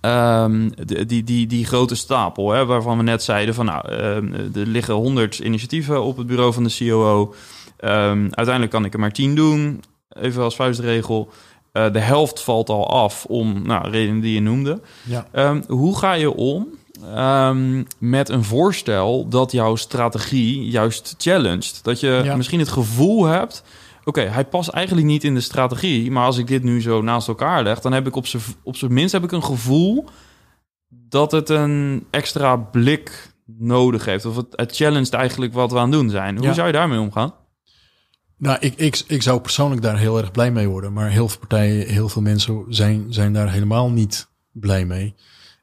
ehm, de- die, die, die grote stapel, hè, waarvan we net zeiden van nou, ehm, er liggen honderd initiatieven op het bureau van de COO. Ehm, uiteindelijk kan ik er maar tien doen, even als vuistregel. Eh, de helft valt al af om nou, redenen die je noemde. Ja. Hoe ga je om met een voorstel dat jouw strategie juist challenged? Dat je Ja. misschien het gevoel hebt... oké, hij past eigenlijk niet in de strategie... maar als ik dit nu zo naast elkaar leg... dan heb ik op zijn op minst heb ik een gevoel... dat het een extra blik nodig heeft. Of het, het challenged eigenlijk wat we aan het doen zijn. Hoe Ja. zou je daarmee omgaan? Nou, ik, ik, ik zou persoonlijk daar heel erg blij mee worden. Maar heel veel partijen, heel veel mensen zijn, zijn daar helemaal niet blij mee.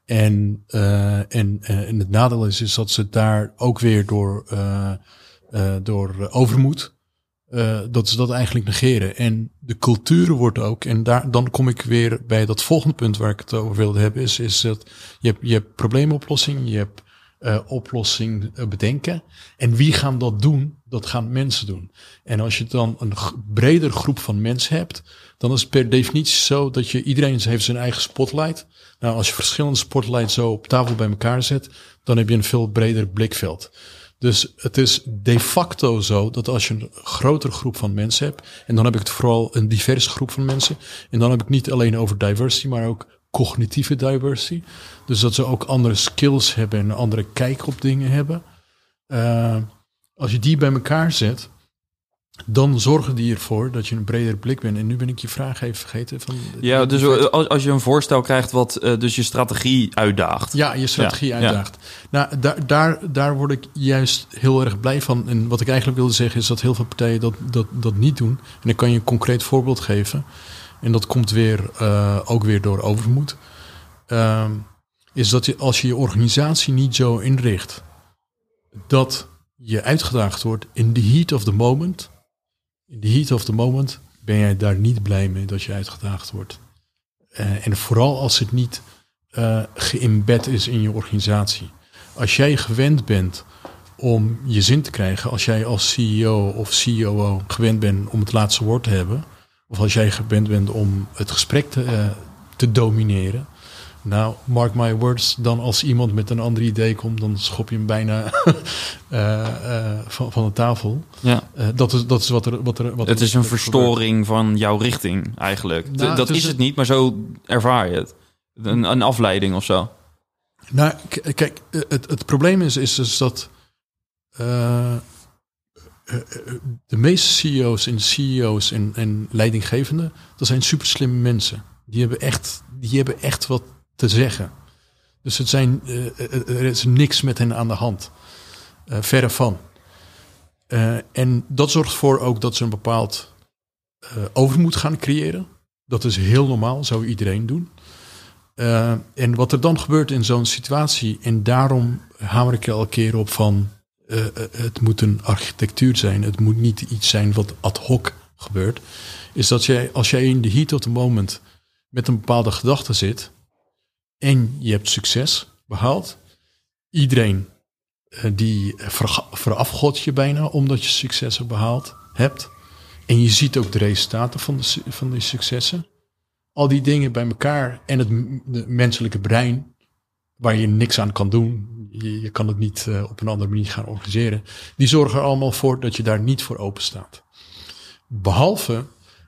En, eh, en, eh, en het nadeel is, is dat ze daar ook weer door, eh, eh, door overmoed, eh, dat ze dat eigenlijk negeren. En de cultuur wordt ook, en daar, dan kom ik weer bij dat volgende punt waar ik het over wilde hebben, is, is dat je hebt, je hebt probleemoplossing, je hebt eh, oplossing eh, bedenken. En wie gaan dat doen? Dat gaan mensen doen. En als je dan een breder groep van mensen hebt, dan is het per definitie zo dat je iedereen heeft zijn eigen spotlight. Nou, als je verschillende spotlights zo op tafel bij elkaar zet, dan heb je een veel breder blikveld. Dus het is de facto zo dat als je een grotere groep van mensen hebt, en dan heb ik het vooral een diverse groep van mensen, en dan heb ik niet alleen over diversity, maar ook cognitieve diversity. Dus dat ze ook andere skills hebben en een andere kijk op dingen hebben. Eh, als je die bij elkaar zet, dan zorgen die ervoor dat je een breder blik bent. En nu ben ik je vraag even vergeten. Van, Ja, dus als, als je een voorstel krijgt wat eh, dus je strategie uitdaagt. Ja, je strategie Ja, ja. uitdaagt. Nou, daar, daar, daar word ik juist heel erg blij van. En wat ik eigenlijk wilde zeggen is dat heel veel partijen dat, dat, dat niet doen. En ik kan je een concreet voorbeeld geven. En dat komt weer, eh, ook weer door overmoed. Ehm, is dat je, als je je organisatie niet zo inricht dat je uitgedaagd wordt in the heat of the moment. In the heat of the moment ben jij daar niet blij mee dat je uitgedaagd wordt. Eh, en vooral als het niet eh geïmbed is in je organisatie. Als jij gewend bent om je zin te krijgen, als jij als CEO of COO gewend bent om het laatste woord te hebben, of als jij gewend bent om het gesprek te, eh, te domineren, nou, mark my words, dan als iemand met een ander idee komt, dan schop je hem bijna eh, eh, van, van de tafel. Ja. Eh, dat, is, dat is wat er. Wat er wat Het is een gebeurt. verstoring van jouw richting eigenlijk. Nou, dat is het niet, maar zo ervaar je het. Een, een afleiding of zo. Nou, kijk, het, het probleem is, is dus dat de meeste CEO's en CEO's en, en leidinggevenden, dat zijn super slimme mensen. Die hebben echt, die hebben echt wat te zeggen. Dus het zijn, eh, eh, er is niks met hen aan de hand. Eh, verre van. Eh, en dat zorgt voor ook dat ze een bepaald eh, overmoed gaan creëren. Dat is heel normaal, zou iedereen doen. Eh, en wat er dan gebeurt in zo'n situatie, en daarom hamer ik er elke keer op van, eh, eh, het moet een architectuur zijn, het moet niet iets zijn wat ad hoc gebeurt, is dat jij, als jij in de heat of the moment met een bepaalde gedachte zit en je hebt succes behaald, iedereen eh, die verga- verafgodt je bijna omdat je successen behaald hebt, en je ziet ook de resultaten van, de, van die successen. Al die dingen bij elkaar en het menselijke brein, waar je niks aan kan doen, je, je kan het niet eh, op een andere manier gaan organiseren, die zorgen er allemaal voor dat je daar niet voor open staat. Behalve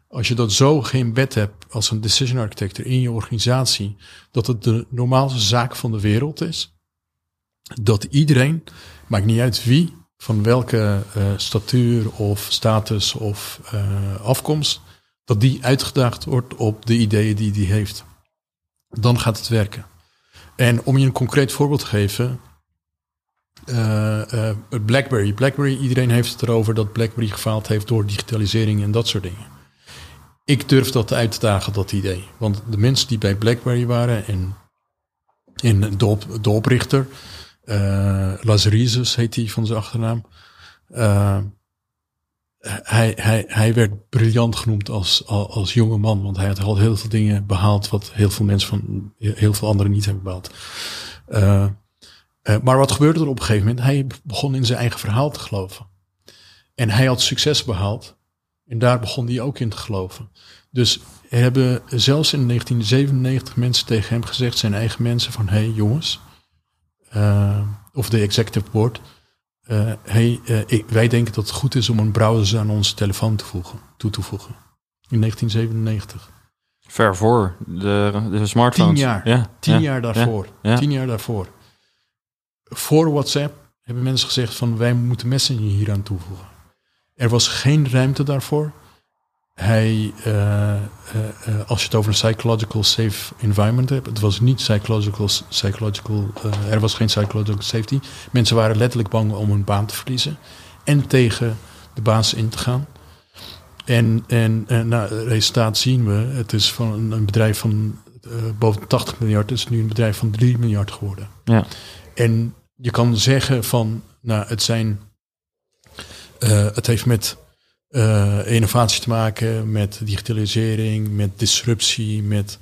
als je dat zo geen bed hebt als een decision architect in je organisatie, dat het de normaalste zaak van de wereld is, dat iedereen, maakt niet uit wie, van welke eh, statuur of status of eh, afkomst, dat die uitgedaagd wordt op de ideeën die die heeft. Dan gaat het werken. En om je een concreet voorbeeld te geven. eh, BlackBerry. BlackBerry, iedereen heeft het erover dat BlackBerry gefaald heeft door digitalisering en dat soort dingen. Ik durf dat uit te dagen, dat idee. Want de mensen die bij BlackBerry waren en En de, op, de oprichter, Lazarizes heet hij van zijn achternaam. Uh, hij, hij, hij werd briljant genoemd als, als, jonge man, want hij had al heel veel dingen behaald wat heel veel mensen van heel veel anderen niet hebben behaald. Uh, maar wat gebeurde er op een gegeven moment? Hij begon in zijn eigen verhaal te geloven. En hij had succes behaald. En daar begon hij ook in te geloven. Dus hebben zelfs in 1997 mensen tegen hem gezegd, zijn eigen mensen, van hé hey, jongens, uh, of de executive board, uh, hey, uh, ik, wij denken dat het goed is om een browser aan onze telefoon te voegen, toe te voegen. In 1997. Ver voor de, de smartphones. Tien jaar. Ja, tien jaar daarvoor. Ja, Tien jaar daarvoor. Voor WhatsApp hebben mensen gezegd van wij moeten Messenger hier aan toevoegen. Er was geen ruimte daarvoor. Hij, uh, uh, als je het over een psychological safe environment hebt, het was niet psychological, psychological er was geen psychological safety. Mensen waren letterlijk bang om hun baan te verliezen en tegen de baas in te gaan. En, en, en nou, het resultaat zien we. Het is van een bedrijf van boven 80 miljard, het is nu een bedrijf van 3 miljard geworden. Ja. En je kan zeggen van, nou, het zijn, het heeft met uh, innovatie te maken, met digitalisering, met disruptie, met...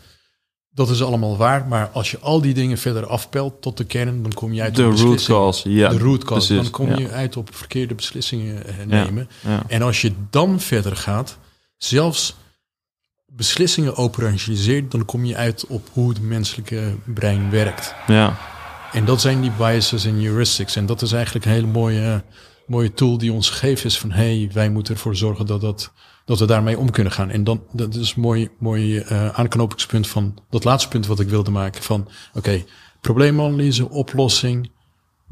Dat is allemaal waar, maar als je al die dingen verder afpelt tot de kern, dan kom je uit de root cause. Ja, de root cause. Dan kom je uit op verkeerde beslissingen eh, nemen. Ja, en als je dan verder gaat, zelfs beslissingen operationaliseert, dan kom je uit op hoe het menselijke brein werkt. Ja. En dat zijn die biases en heuristics. En dat is eigenlijk een hele mooie mooie tool die ons gegeven is van hey, wij moeten ervoor zorgen dat, dat, dat we daarmee om kunnen gaan. En dan, dat is een mooi, mooi uh, aanknopingspunt van dat laatste punt wat ik wilde maken van oké, okay, probleemanalyse, oplossing,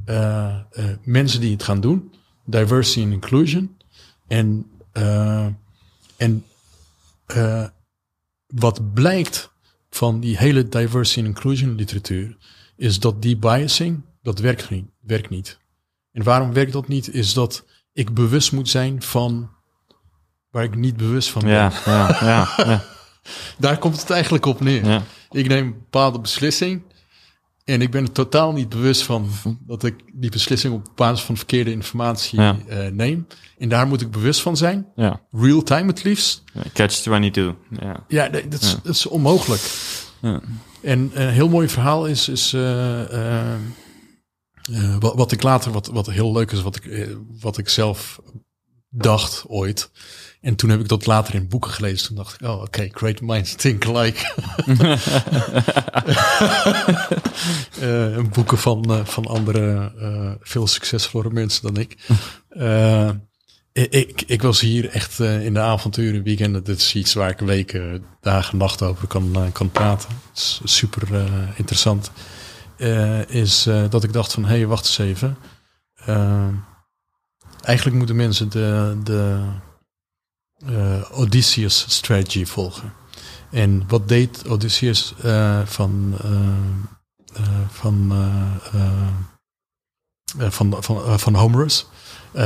uh, mensen die het gaan doen, diversity and inclusion. En, en wat blijkt van die hele diversity and inclusion literatuur, is dat die biasing, dat werkt niet. Werkt niet. En waarom werkt dat niet? Is dat ik bewust moet zijn van waar ik niet bewust van ben. Ja, ja, ja, ja. Daar komt het eigenlijk op neer. Ja. Ik neem een bepaalde beslissing en ik ben er totaal niet bewust van dat ik die beslissing op basis van verkeerde informatie uh, neem. En daar moet ik bewust van zijn. Ja. Real time het liefst. Catch 22. Ja, ja dat, is, dat is onmogelijk. En een heel mooi verhaal is, is uh, uh, wat, wat, ik later, wat, wat heel leuk is, wat ik, uh, wat ik zelf dacht ooit. En toen heb ik dat later in boeken gelezen. Toen dacht ik, oh oké, okay, great minds think alike. uh, boeken van, van andere, veel succesvollere mensen dan ik. ik, ik was hier echt in de avonturen, weekenden. Dit is iets waar ik weken, dagen, nacht over kan, kan praten. Het is super interessant. Uh, is uh, dat ik dacht van, hé, hey, wacht eens even. Uh, eigenlijk moeten mensen de, de Odysseus strategy volgen. En wat deed Odysseus van, van, van, van, van Homerus?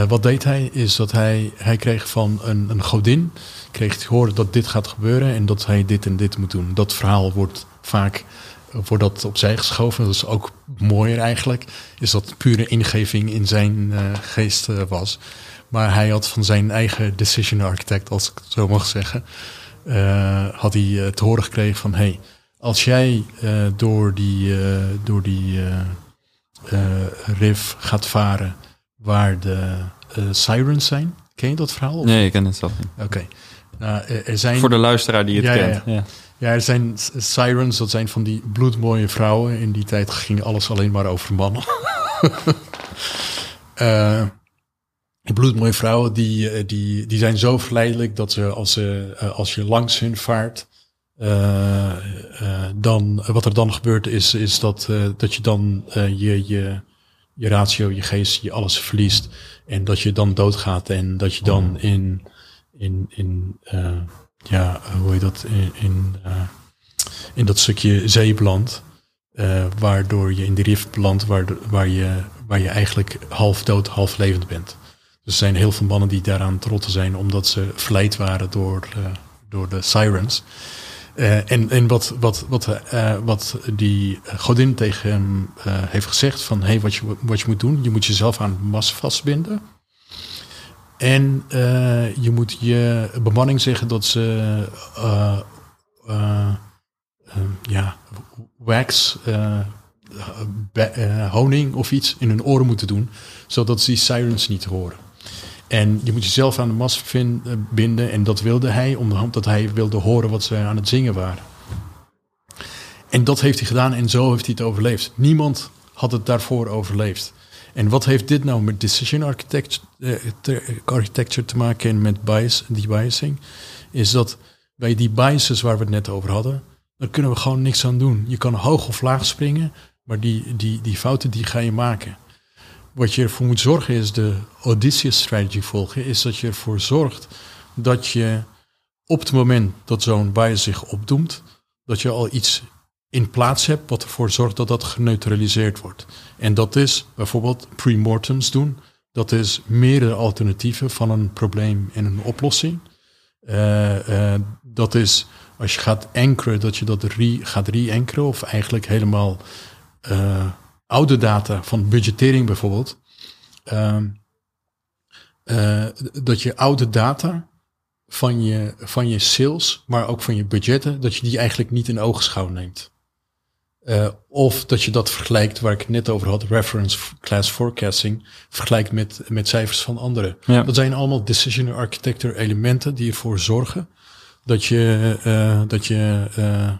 wat deed hij? Is dat hij, hij kreeg van een, een godin, kreeg te horen dat dit gaat gebeuren en dat hij dit en dit moet doen. Dat verhaal wordt vaak wordt dat opzij geschoven. Dat is ook mooier eigenlijk. Is dat pure ingeving in zijn uh, geest uh, was. Maar hij had van zijn eigen decision architect, als ik het zo mag zeggen, uh, had hij te horen gekregen van hey, als jij door die, door die riff gaat varen waar de sirens zijn. Ken je dat verhaal? Of? Nee, ik ken het zelf niet. Oké. Nou, er zijn... Voor de luisteraar die het kent. Ja, ja. Ja, er zijn sirens, dat zijn van die bloedmooie vrouwen. In die tijd ging alles alleen maar over mannen. uh, bloedmooie vrouwen, die, eh, die, die zijn zo verleidelijk dat ze als, ze, eh, als je langs hun vaart, uh, dan, wat er dan gebeurt is, is dat, dat je dan je, je, je ratio, je geest, je alles verliest. En dat je dan doodgaat en dat je dan in, in, in ja, hoe je dat, in, in, uh, in dat stukje zee belandt. Uh, waardoor je in de rift belandt waar, waar, je, waar je eigenlijk half dood, half levend bent. Dus er zijn heel veel mannen die daaraan trotten zijn omdat ze verleid waren door, uh, door de sirens. En en wat, wat, wat, wat die godin tegen hem heeft gezegd: van hey, wat, je, wat je moet doen, je moet jezelf aan de mast vastbinden. En je moet je bemanning zeggen dat ze ja, wax, honing of iets in hun oren moeten doen, zodat ze die sirens niet horen. En je moet jezelf aan de mast eh, binden. En dat wilde hij, omdat hij wilde horen wat ze aan het zingen waren. En dat heeft hij gedaan en zo heeft hij het overleefd. Niemand had het daarvoor overleefd. En wat heeft dit nou met decision architecture, eh, architecture te maken en met bias, die biasing? Is dat bij die biases waar we het net over hadden, daar kunnen we gewoon niks aan doen. Je kan hoog of laag springen, maar die, die, die fouten die ga je maken wat je ervoor moet zorgen is de Odysseus strategy volgen, is dat je ervoor zorgt dat je op het moment dat zo'n bias zich opdoemt, dat je al iets in plaats hebt wat ervoor zorgt dat dat geneutraliseerd wordt. En dat is bijvoorbeeld pre-mortems doen. Dat is meerdere alternatieven van een probleem en een oplossing. Uh, uh, dat is als je gaat ankeren, dat je dat re, gaat re-ankeren of eigenlijk helemaal uh, oude data van budgettering bijvoorbeeld, uh, dat je oude data van je, van je sales, maar ook van je budgetten, dat je die eigenlijk niet in oogschouw neemt. Uh, of dat je dat vergelijkt, waar ik het net over had, reference class forecasting, vergelijkt met, met cijfers van anderen. Ja. Dat zijn allemaal decision architecture elementen die ervoor zorgen dat je, uh, dat je uh,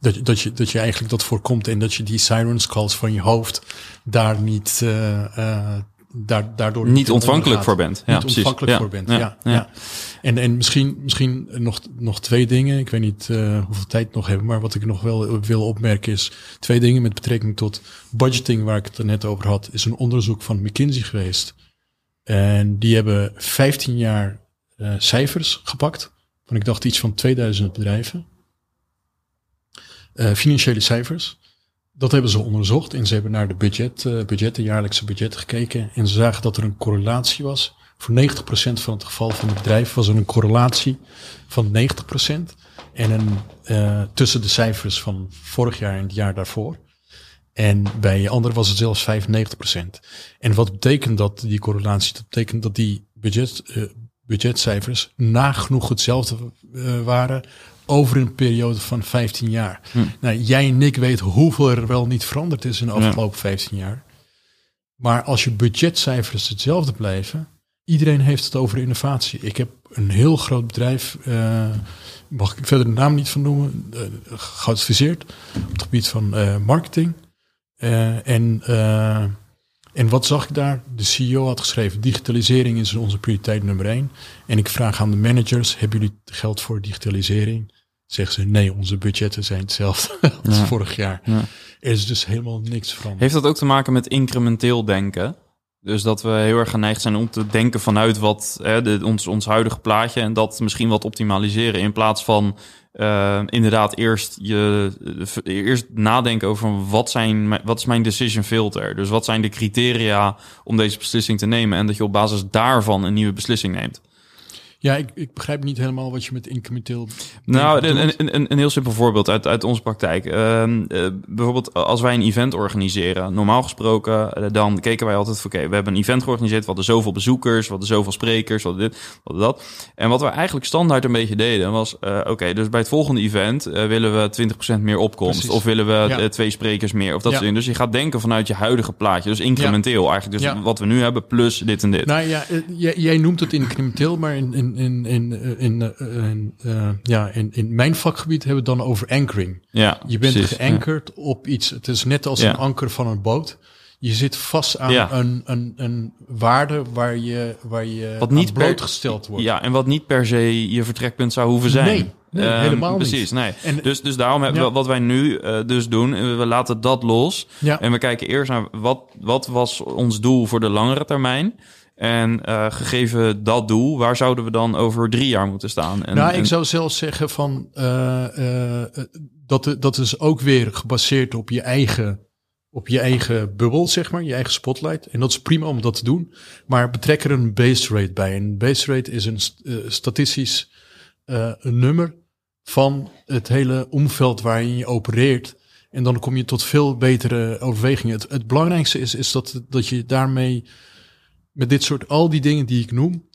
dat, dat, je, dat je eigenlijk dat voorkomt en dat je die sirens calls van je hoofd daar niet, daardoor niet, ontvankelijk voor bent. Ja, niet precies. ontvankelijk ja. voor bent. Ja, ja, ja. En, en misschien, misschien nog, nog twee dingen. Ik weet niet uh, hoeveel tijd we nog hebben, maar wat ik nog wel wil opmerken is twee dingen met betrekking tot budgeting, waar ik het er net over had, is een onderzoek van McKinsey geweest. En die hebben 15 jaar uh, cijfers gepakt. Van ik dacht iets van 2000 bedrijven. Uh, financiële cijfers. Dat hebben ze onderzocht en ze hebben naar de budget, uh, budgetten, jaarlijkse budget gekeken. En ze zagen dat er een correlatie was. Voor 90% van het geval van het bedrijf was er een correlatie van 90%. En een, uh, tussen de cijfers van vorig jaar en het jaar daarvoor. En bij anderen was het zelfs 95%. En wat betekent dat, die correlatie? Dat betekent dat die budget, uh, budgetcijfers nagenoeg hetzelfde waren over een periode van 15 jaar. Hm. Nou, jij en ik weten hoeveel er wel niet veranderd is in de afgelopen ja. 15 jaar. Maar als je budgetcijfers hetzelfde blijven, iedereen heeft het over innovatie. Ik heb een heel groot bedrijf, uh, mag ik verder de naam niet van noemen, uh, geadviseerd op het gebied van uh, marketing. en, en wat zag ik daar? De CEO had geschreven, digitalisering is onze prioriteit nummer één. En ik vraag aan de managers, hebben jullie geld voor digitalisering? Zeggen ze nee, onze budgetten zijn hetzelfde als ja. vorig jaar. Ja. Er is dus helemaal niks veranderd. Heeft dat ook te maken met incrementeel denken? Dus dat we heel erg geneigd zijn om te denken vanuit wat hè, de, ons, ons huidige plaatje en dat misschien wat optimaliseren in plaats van uh, inderdaad eerst je eerst nadenken over wat zijn wat is mijn decision filter. Dus wat zijn de criteria om deze beslissing te nemen en dat je op basis daarvan een nieuwe beslissing neemt. Ja, ik, ik begrijp niet helemaal wat je met incrementeel. Nou, een, een, een, een heel simpel voorbeeld uit, uit onze praktijk. Uh, uh, bijvoorbeeld, als wij een event organiseren, normaal gesproken, uh, dan keken wij altijd van: oké, we hebben een event georganiseerd, we hadden zoveel bezoekers, we hadden zoveel sprekers, we hadden dit, we hadden dat. En wat we eigenlijk standaard een beetje deden, was: uh, oké, dus bij het volgende event willen we 20% meer opkomst, Precies. of willen we ja. twee sprekers meer, of dat soort dingen. Dus je gaat denken vanuit je huidige plaatje, dus incrementeel ja. eigenlijk. Dus wat we nu hebben, plus dit en dit. Nou ja, jij, jij noemt het incrementeel, maar in, in in, in, in, in, uh, ja, in, in mijn vakgebied hebben we het dan over anchoring. Ja, je bent precies, geankerd ja. op iets. Het is net als ja. een anker van een boot. Je zit vast aan ja. een, een, een waarde waar je, waar je wat niet blootgesteld wordt. Ja, en wat niet per se je vertrekpunt zou hoeven zijn. Nee, nee um, helemaal precies, niet. Nee. En, dus, dus daarom hebben we wat wij nu uh, dus doen. We laten dat los. Ja. En we kijken eerst naar wat, wat was ons doel voor de langere termijn. En uh, gegeven dat doel, waar zouden we dan over drie jaar moeten staan? En, nou, ik zou zelfs zeggen van uh, uh, dat, dat is ook weer gebaseerd op je eigen, op je eigen bubbel, zeg maar, je eigen spotlight. En dat is prima om dat te doen. Maar betrek er een base rate bij. Een base rate is een statistisch een nummer van het hele omveld waarin je opereert. En dan kom je tot veel betere overwegingen. Het, het belangrijkste is, is dat, dat je daarmee met dit soort, al die dingen die ik noem,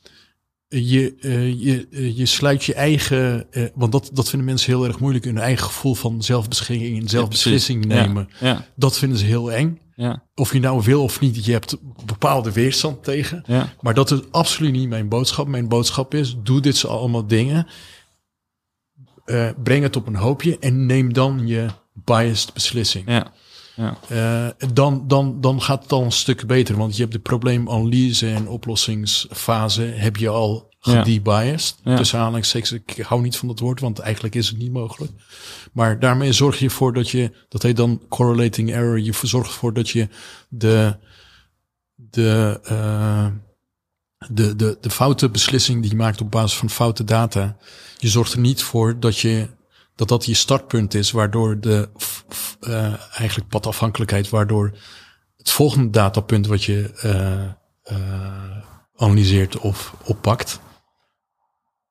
je, uh, je, uh, je sluit je eigen, uh, want dat, dat vinden mensen heel erg moeilijk, hun eigen gevoel van zelfbeschikking en zelfbeslissing ja, nemen. Ja, ja. Dat vinden ze heel eng. Ja. Of je nou wil of niet, je hebt bepaalde weerstand tegen. Maar dat is absoluut niet mijn boodschap. Mijn boodschap is, doe dit ze allemaal dingen. Uh, breng het op een hoopje en neem dan je biased beslissing. Ja. Ja. Uh, dan, dan, dan gaat het al een stuk beter. Want je hebt de probleemanalyse en oplossingsfase heb je al gedebiased. Ja. Tussen aanhalingstekens, ik hou niet van dat woord, want eigenlijk is het niet mogelijk. Maar daarmee zorg je ervoor dat je, dat heet dan correlating error, je zorgt ervoor dat je de, de, uh, de, de, de foute beslissing die je maakt op basis van foute data, je zorgt er niet voor dat je dat dat je startpunt is, waardoor de uh, eigenlijk padafhankelijkheid, waardoor het volgende datapunt wat je uh, uh, analyseert of oppakt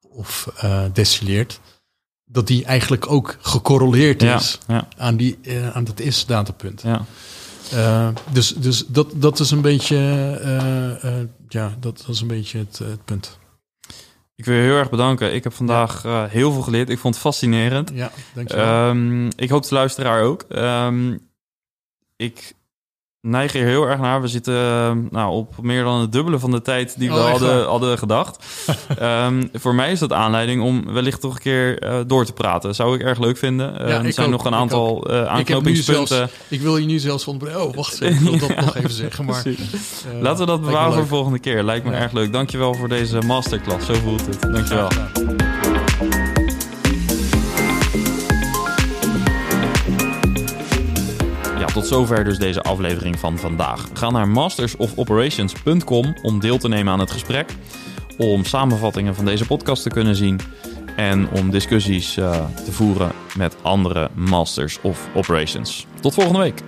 of destilleert, dat die eigenlijk ook gecorreleerd is ja. aan, die, aan dat is datapunt. Ja. dus dus dat, dat is een beetje, ja, dat, dat is een beetje het, het punt. Ik wil je heel erg bedanken. Ik heb vandaag ja. uh, heel veel geleerd. Ik vond het fascinerend. Ja, dankjewel. Um, ik hoop de luisteraar ook. Um, ik neig er heel erg naar. We zitten uh, nou, op meer dan het dubbele van de tijd die we Oh, hadden, hadden gedacht. um, voor mij is dat aanleiding om wellicht toch een keer uh, door te praten. Zou ik erg leuk vinden. Ja, er ik zijn ook, nog een ik aantal uh, Ik, aanknopingspunten. zelfs, ik wil je nu zelfs van... Oh, wacht even. Ik wil dat Ja, nog even zeggen. Maar, eh, Laten we dat bewaren voor de volgende keer. Lijkt me Ja. erg leuk. Dankjewel voor deze masterclass. Zo voelt het. Dankjewel. Graag tot zover dus deze aflevering van vandaag. Ga naar mastersofoperations.com om deel te nemen aan het gesprek, om samenvattingen van deze podcast te kunnen zien en om discussies eh, te voeren met andere Masters of Operations. Tot volgende week.